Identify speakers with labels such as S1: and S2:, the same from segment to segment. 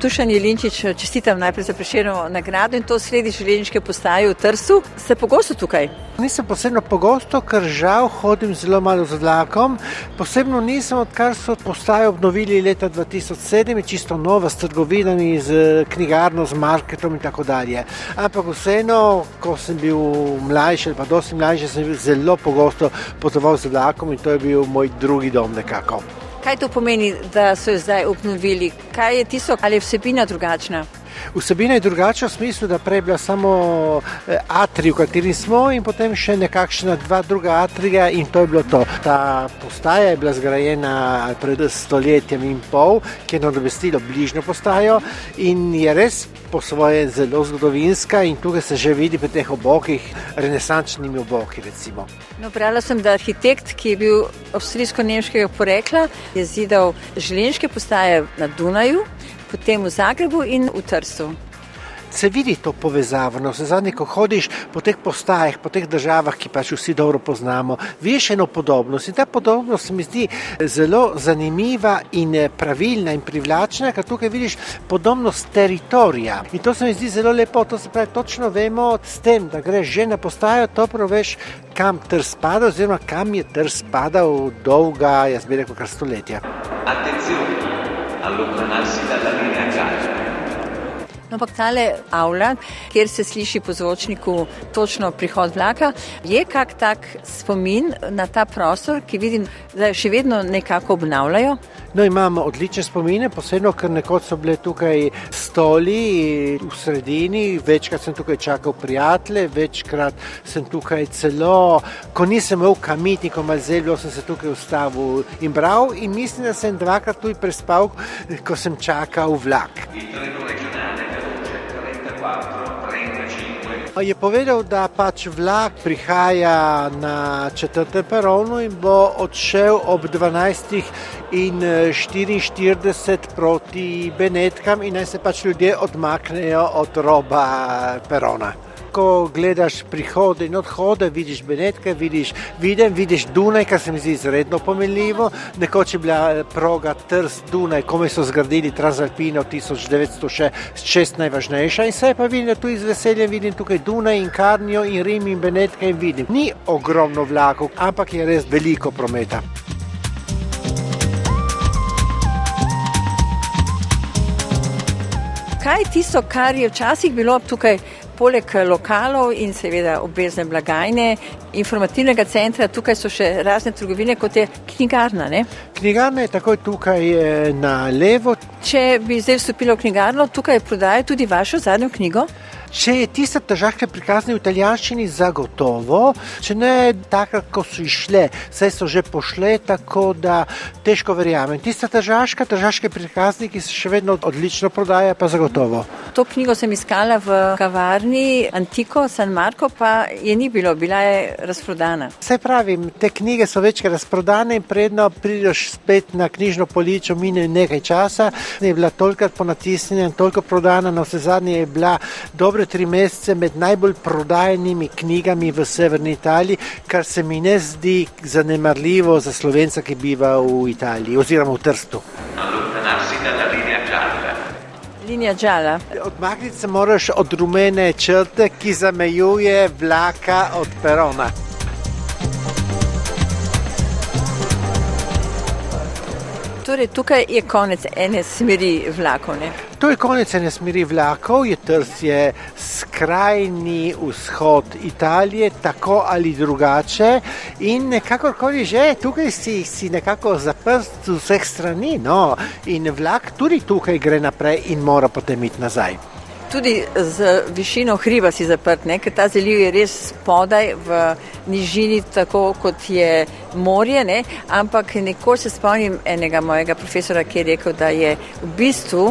S1: Dušan Jelinčič, čestitam najprej za preširjeno nagrado in to sredi železniške postaje v Trsu. Ste pogosto tukaj?
S2: Nisem posebno pogosto, ker žal hodim zelo malo z vlakom. Posebno nisem, odkar so postajo obnovili leta 2007, je čisto nova s trgovinami, z knjigarno, z marketom in tako dalje. Ampak vseeno, ko sem bil mlajši, pa dosti mlajši, sem zelo pogosto potoval z vlakom in to je bil moj drugi dom nekako.
S1: Kaj to pomeni, da so jo zdaj obnovili? Kaj je tisto, ali je vsebina drugačna?
S2: Vsebina je drugačna v smislu, da prej bila samo eh, atrij, v kateri smo, in potem še nekakšna dva druga atrija, in to je bilo to. Ta postaja je bila zgrajena pred stoletjem in pol, ki je nadomestilo bližnjo postajo in je res po svoje zelo zgodovinska, in tukaj se že vidi pri teh obokih, renesančnimi oboki. Recimo.
S1: No, Pravila sem, da arhitekt, ki je bil avstrijsko-nemškega porekla, je zidal železniške postaje na Dunaju potem v Zagrebu in v Trstu.
S2: Se vidi to povezavo, no, zadnji, ko hodiš po teh postajah, po teh državah, ki pač vsi dobro poznamo, vidiš eno podobnost. In ta podobnost se mi zdi zelo zanimiva in eh, pravilna in privlačna, ker tukaj vidiš podobnost teritorija. In to se mi zdi zelo lepo, to se pravi, točno vemo s tem, da greš že na postajo, to proveš, kam tr spada, oziroma kam je tr spadal dolga, jaz bi rekel, kar stoletja. Atenzione
S1: allontanarsi dalla linea gialla. No, ampak tale avla, kjer se sliši po zvočniku točno prihod vlaka, je kak tak spomin na ta prostor, ki vidim, da še vedno nekako obnavljajo.
S2: No, imamo odlične spomine, posebno, ker nekoč so bile tukaj stoli v sredini, večkrat sem tukaj čakal prijatelje, večkrat sem tukaj celo, ko nisem imel kamitnikov, malo zelo sem se tukaj ustavil in bral in mislim, da sem dvakrat tu prespal, ko sem čakal vlak. Je povedal, da pač vlak prihaja na četrtem peronu in bo odšel ob 12.44 proti Benetkam in naj se pač ljudje odmaknejo od roba perona ko gledaš prihode in odhode, vidiš Benetke, vidiš Viden, vidiš Dunaj, kar se mi zdi izredno pomenljivo. Nekoč je bila proga Trst Dunaj, kome so zgradili Transalpino 1906 najvažnejša in se pa vidim, da tu iz veselja vidim tukaj Dunaj in Karnijo in Rim in Benetke in vidim. Ni ogromno vlakov, ampak je res veliko prometa.
S1: Kaj je tisto, kar je včasih bilo tukaj poleg lokalov in seveda obvezne blagajne, informativnega centra, tukaj so še razne trgovine, kot je knjigarna. Ne?
S2: Knjigarna je takoj tukaj eh, na levo.
S1: Če bi zdaj vstopila v knjigarno, tukaj prodajajo tudi vašo zadnjo knjigo.
S2: Če je tiste težave prikazane v italijanščini, zagotovo, če ne takrat, ko so išle, vse so že pošle, tako da težko verjamem. Tiste težave, težave prikazniki se še vedno odlično prodajajo, pa zagotovo.
S1: To knjigo sem iskala v kavarni Antiko San Marko, pa je ni bilo, bila je razprodana.
S2: Vse pravim, te knjige so večkrat razprodane in predno prideš spet na knjižno poličo, mine nekaj časa, je bila tolikrat ponatisnjena in toliko prodana, na vse zadnje je bila dobra dobre tri mesece med najbolj prodajenimi knjigami v severni Italiji, kar se mi ne zdi zanemarljivo za slovenca, ki biva v Italiji oziroma v Trstu.
S1: Linija Džala.
S2: Odmakniti se moraš od rumene črte, ki zamejuje vlaka od perona.
S1: Torej, tukaj je konec ene smeri vlakov. Ne?
S2: To je konec ene smeri vlakov, je trsje skrajni vzhod Italije, tako ali drugače. In kakorkoli že, tukaj si, si nekako zaprt z vseh strani. No? In vlak tudi tukaj gre naprej in mora potem iti nazaj.
S1: Tudi z višino hriba si zaprt, ne? ker ta zaliv je res spodaj v nižini, tako kot je morje. Ne? Ampak nekoč se spomnim enega mojega profesora, ki je rekel, da je v bistvu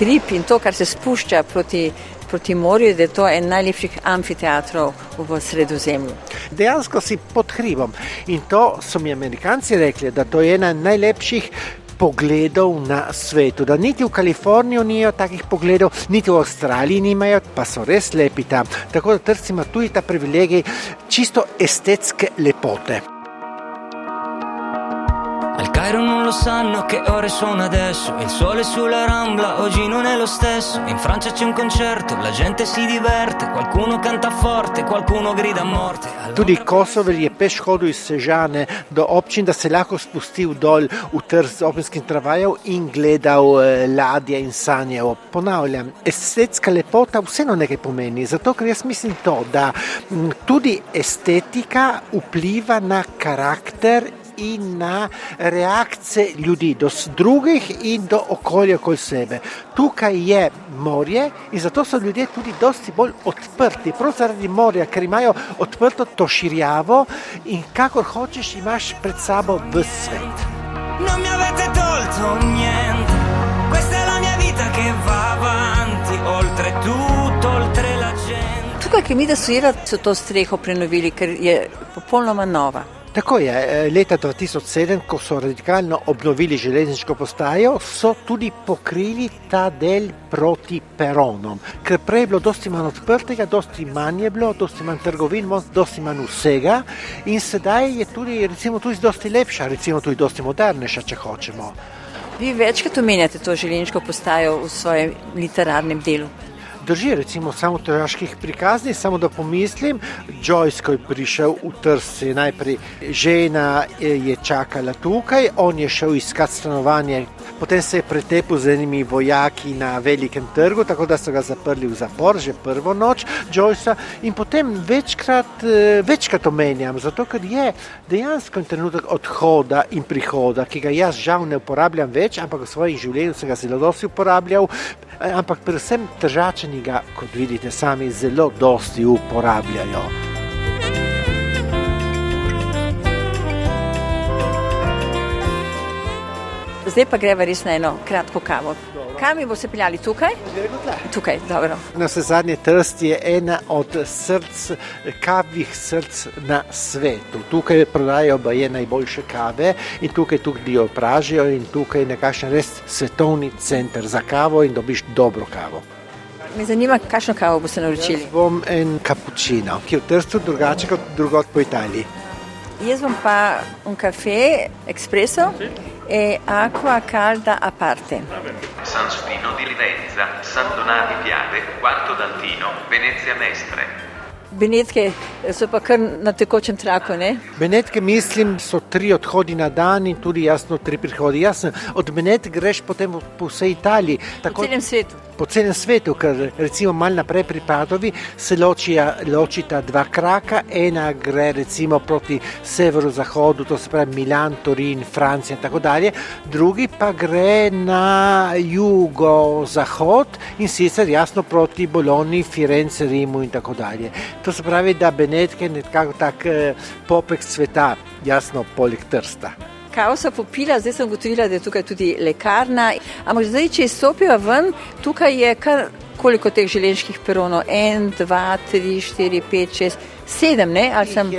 S1: hrib in to, kar se spušča proti. Proti morju, je to en najlepših amfiteatrov v sredozemlju.
S2: Dejansko si pod hribom. In to so mi Amerikanci rekli, da to je ena najlepših pogledov na svetu. Da niti v Kaliforniji nimajo takih pogledov, niti v Avstraliji nimajo, pa so res lepi tam. Tako da trci ima tudi ta privilegij čisto estetske lepote.
S3: Cairo non lo sanno che ore sono adesso. Il sole sulla rambla oggi non è lo stesso. In Francia c'è un concerto, la gente si diverte. Qualcuno canta forte, qualcuno grida a morte. Allora...
S2: Tudi Kosovo je peš hodil iz Sežane do občin, da se lahko spustil dol v trg z opinskim travajem in gledal eh, ladje in sanjal. Ponavljam, estetska lepota vseeno nekaj pomeni. Zato, ker jaz mislim to, da tudi estetika vpliva na karakter in na reakcije ljudi do drugih in do okolja okoli sebe. Tukaj je morje in zato so ljudje tudi dosti bolj odprti, prav zaradi morja, ker imajo odprto to širjavo in kakor hočeš, imaš pred sabo v svet.
S3: Non mi avete tolto niente, questa è la mia vita che va avanti, oltre tutto, oltre la gente.
S1: Tukaj, ki mi da sujeva, so to streho prenovili, ker je popolnoma nova.
S2: Tako je, eh, leta 2007, ko so radikalno obnovili železniško postajo, so tudi pokrili ta del proti peronom. Ker prej je bilo dosti manj odprtega, dosti manj je bilo, dosti manj trgovin, dosti manj vsega in sedaj je tudi, recimo, tudi dosti lepša, recimo tudi dosti modernejša, če hočemo.
S1: Vi večkrat omenjate to železniško postajo v svojem literarnem delu.
S2: Drži, recimo samo težkih prikaznih, samo da pomislim, Joyce, ko je prišel v Trst, je najprej žena je čakala tukaj, on je šel iskat stanovanje, potem se je pretepil z enimi vojaki na velikem trgu, tako da so ga zaprli v zapor, že prvo noč Joycea in potem večkrat, večkrat omenjam, zato ker je dejansko trenutek odhoda in prihoda, ki ga jaz žal ne uporabljam več, ampak v svojih življenjih sem ga zelo dosti uporabljal, ampak predvsem držačeni ga, kot vidite, sami zelo dosti uporabljajo.
S1: Zdaj pa greva res na eno kratko kavo. Kam mi boste peljali tukaj? Tukaj, dobro.
S2: Na vse zadnje trst je ena od src, kavih src na svetu. Tukaj prodajajo baje najboljše kave in tukaj tudi jo pražijo in tukaj je nekakšen res svetovni center za kavo in dobiš dobro kavo.
S1: Me zanima, kakšno kavo boste naročili.
S2: Jaz bom en cappuccino, ki je v Trstu drugače kot drugot po Italiji.
S1: Jaz bom pa un caffè espresso e acqua calda a parte.
S4: San Spino di Livenza, San Donati Piave, Quarto d'Antino, Venezia Mestre.
S1: Benetke so pa kar na tekočem traku, ne?
S2: Benetke, mislim, so tri odhodi na dan in tudi jasno tri prihodi. Jasno, od Benet greš potem po vsej Italiji.
S1: Tako, po celem svetu.
S2: Po celem svetu, ker recimo mal naprej pri Padovi se ločija, ločita dva kraka, ena gre recimo proti severu-zahodu, to se pravi Milan, Torin, Francija in tako dalje, drugi pa gre na jugo-zahod in sicer jasno proti Bologni, Firence, Rimu in tako dalje. To se pravi, da Benetke je nekako tak eh, popek sveta, jasno, poleg trsta.
S1: Kavo so popila, zdaj sem ugotovila, da je tukaj tudi lekarna. Ampak zdaj, če stopijo ven, tukaj je kar koliko teh železniških peronov? En, dva, tri, štiri, pet, šest, sedem, ne? Sem...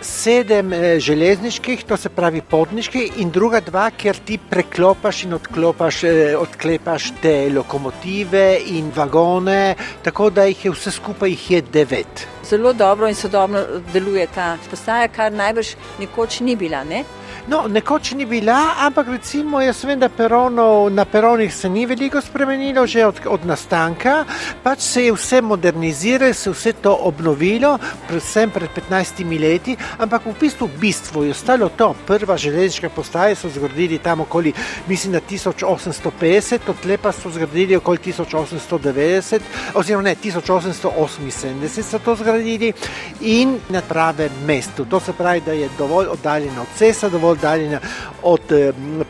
S2: Sedem železniških, to se pravi potniških, in druga dva, kjer ti preklopaš in odklopaš, odklepaš te lokomotive in vagone, tako da jih je vse skupaj jih je devet.
S1: Zelo dobro in sodobno deluje ta postaja, kar najbrž nekoč ni bila. Ne?
S2: No, nekoč ni bila, ampak recimo jaz vem, da peronov, na peronih se ni veliko spremenilo, že od, od nastanka, pač se je vse moderniziralo, se je vse to obnovilo, predvsem pred 15 leti, ampak v bistvu bistvo je ostalo to. Prva železniška postaja so zgradili tam okoli, mislim, da 1850, od lepa so zgradili okoli 1890, oziroma ne 1878 so to zgradili in na pravem mestu. To se pravi, da je dovolj oddaljeno od cesta, dovolj oddaljena od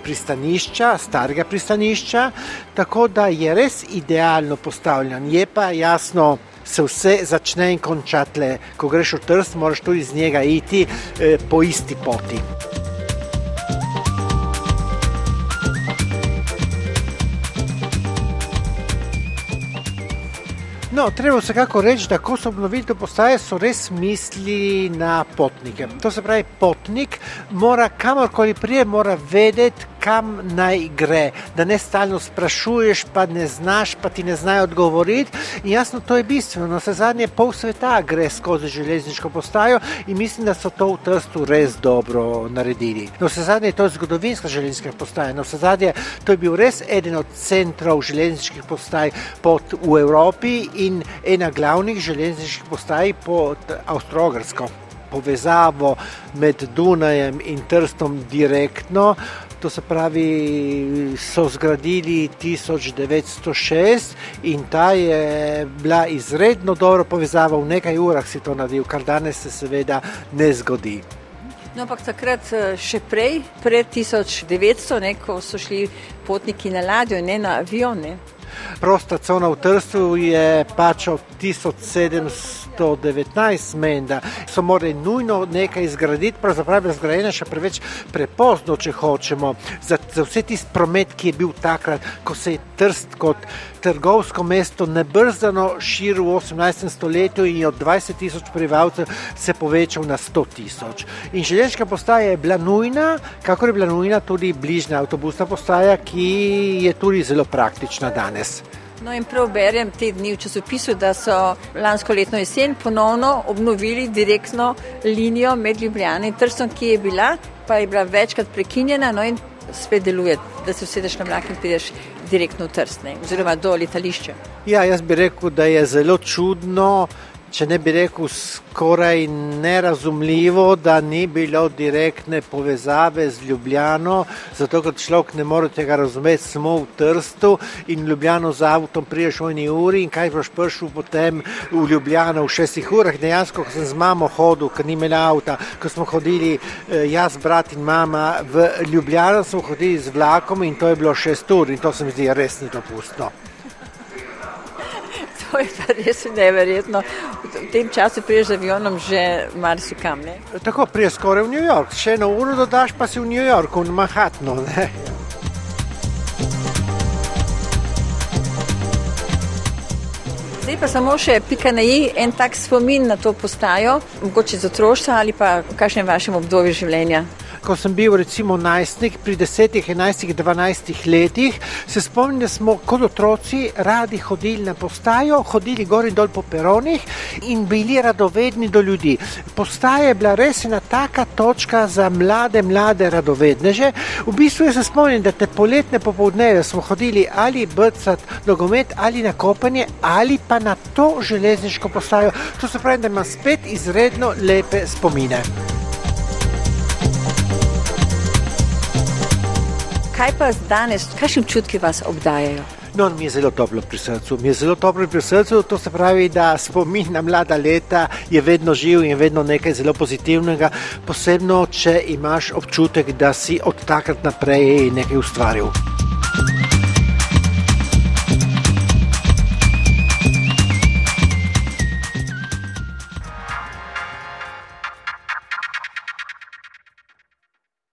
S2: pristanišča, starega pristanišča, tako da je res idealno postavljen. Je pa jasno, se vse začne in konča tle. Ko greš v trst, moraš tudi iz njega iti eh, po isti poti. No, treba vsekako reči, da ko so obnovili postaje, so res mislili na potnike. To se pravi, potnik mora kamorkoli prije, mora vedeti, kam naj gre, da ne stalno sprašuješ, pa ne znaš, pa ti ne znajo odgovoriti. In jasno, to je bistveno. No, se zadnje pol sveta gre skozi železniško postajo in mislim, da so to v Trstu res dobro naredili. No, se zadnje to je zgodovinska železniška postaja. No, se zadnje to je bil res eden od centrov železniških postaj pod, v Evropi in ena glavnih železniških postaj pod Avstralsko. Povezavo med Dunajem in Trstom direktno, to se pravi, so zgradili 1906 in ta je bila izredno dobro povezava, v nekaj urah si to naredil, kar danes se seveda ne zgodi.
S1: No, ampak takrat še prej, pred 1900, ne, ko so šli potniki na ladjo, ne na avione.
S2: Prosta cona v Trstu je pač od 1719 menda. So morali nujno nekaj zgraditi, pravzaprav je zgrajena še preveč prepozno, če hočemo, za, za vse tisti promet, ki je bil takrat, ko se je Trst kot trgovsko mesto nebrzdano širil v 18. stoletju in od 20 tisoč prebivalcev se povečal na 100 tisoč. In železniška postaja je bila nujna, kako je bila nujna tudi bližnja avtobusna postaja, ki je tudi zelo praktična danes.
S1: No in prav berem te dni v časopisu, da so lansko letno jesen ponovno obnovili direktno linijo med Ljubljano in Trstom, ki je bila, pa je bila večkrat prekinjena, no in spet deluje, da se usedeš na vlak in prideš direktno v Trstne, oziroma do letališča.
S2: Ja, jaz bi rekel, da je zelo čudno, če ne bi rekel skoraj nerazumljivo, da ni bilo direktne povezave z Ljubljano, zato ker človek ne more tega razumeti, smo v Trstu in Ljubljano z avtom priješ v eni uri in kaj boš prišel potem v Ljubljano v šestih urah. Dejansko, ko sem z mamo hodil, ker ni imela avta, ko smo hodili jaz, brat in mama v Ljubljano, smo hodili z vlakom in to je bilo šest ur in to se mi zdi res nedopustno.
S1: To je pa res neverjetno. V tem času priješ z avionom že marsikam. Ne?
S2: Tako priješ skoraj v New York, še eno uro dodaš, pa si v New Yorku, v Manhattnu. Ne?
S1: Zdaj pa samo še pika na i, en tak spomin na to postajo, mogoče za otroštvo ali pa v kakšnem vašem obdobju življenja.
S2: Ko sem bil recimo najstnik, pri 10, 11, 12 letih, se spomnim, da smo kot otroci radi hodili na postajo, hodili gor in dol po peronih in bili radovedni do ljudi. Postaja je bila res ena taka točka za mlade, mlade radovedneže. V bistvu se spomnim, da te poletne popoldneve smo hodili ali brcati nogomet ali na kopanje ali pa na to železniško postajo. To se pravi, da imam spet izredno lepe spomine.
S1: Kaj pa danes, kakšni občutki vas obdajajo?
S2: No, mi je zelo toplo pri srcu. Mi je zelo toplo pri srcu, to se pravi, da spomin na mlada leta je vedno živ in vedno nekaj zelo pozitivnega, posebno če imaš občutek, da si od takrat naprej nekaj ustvaril.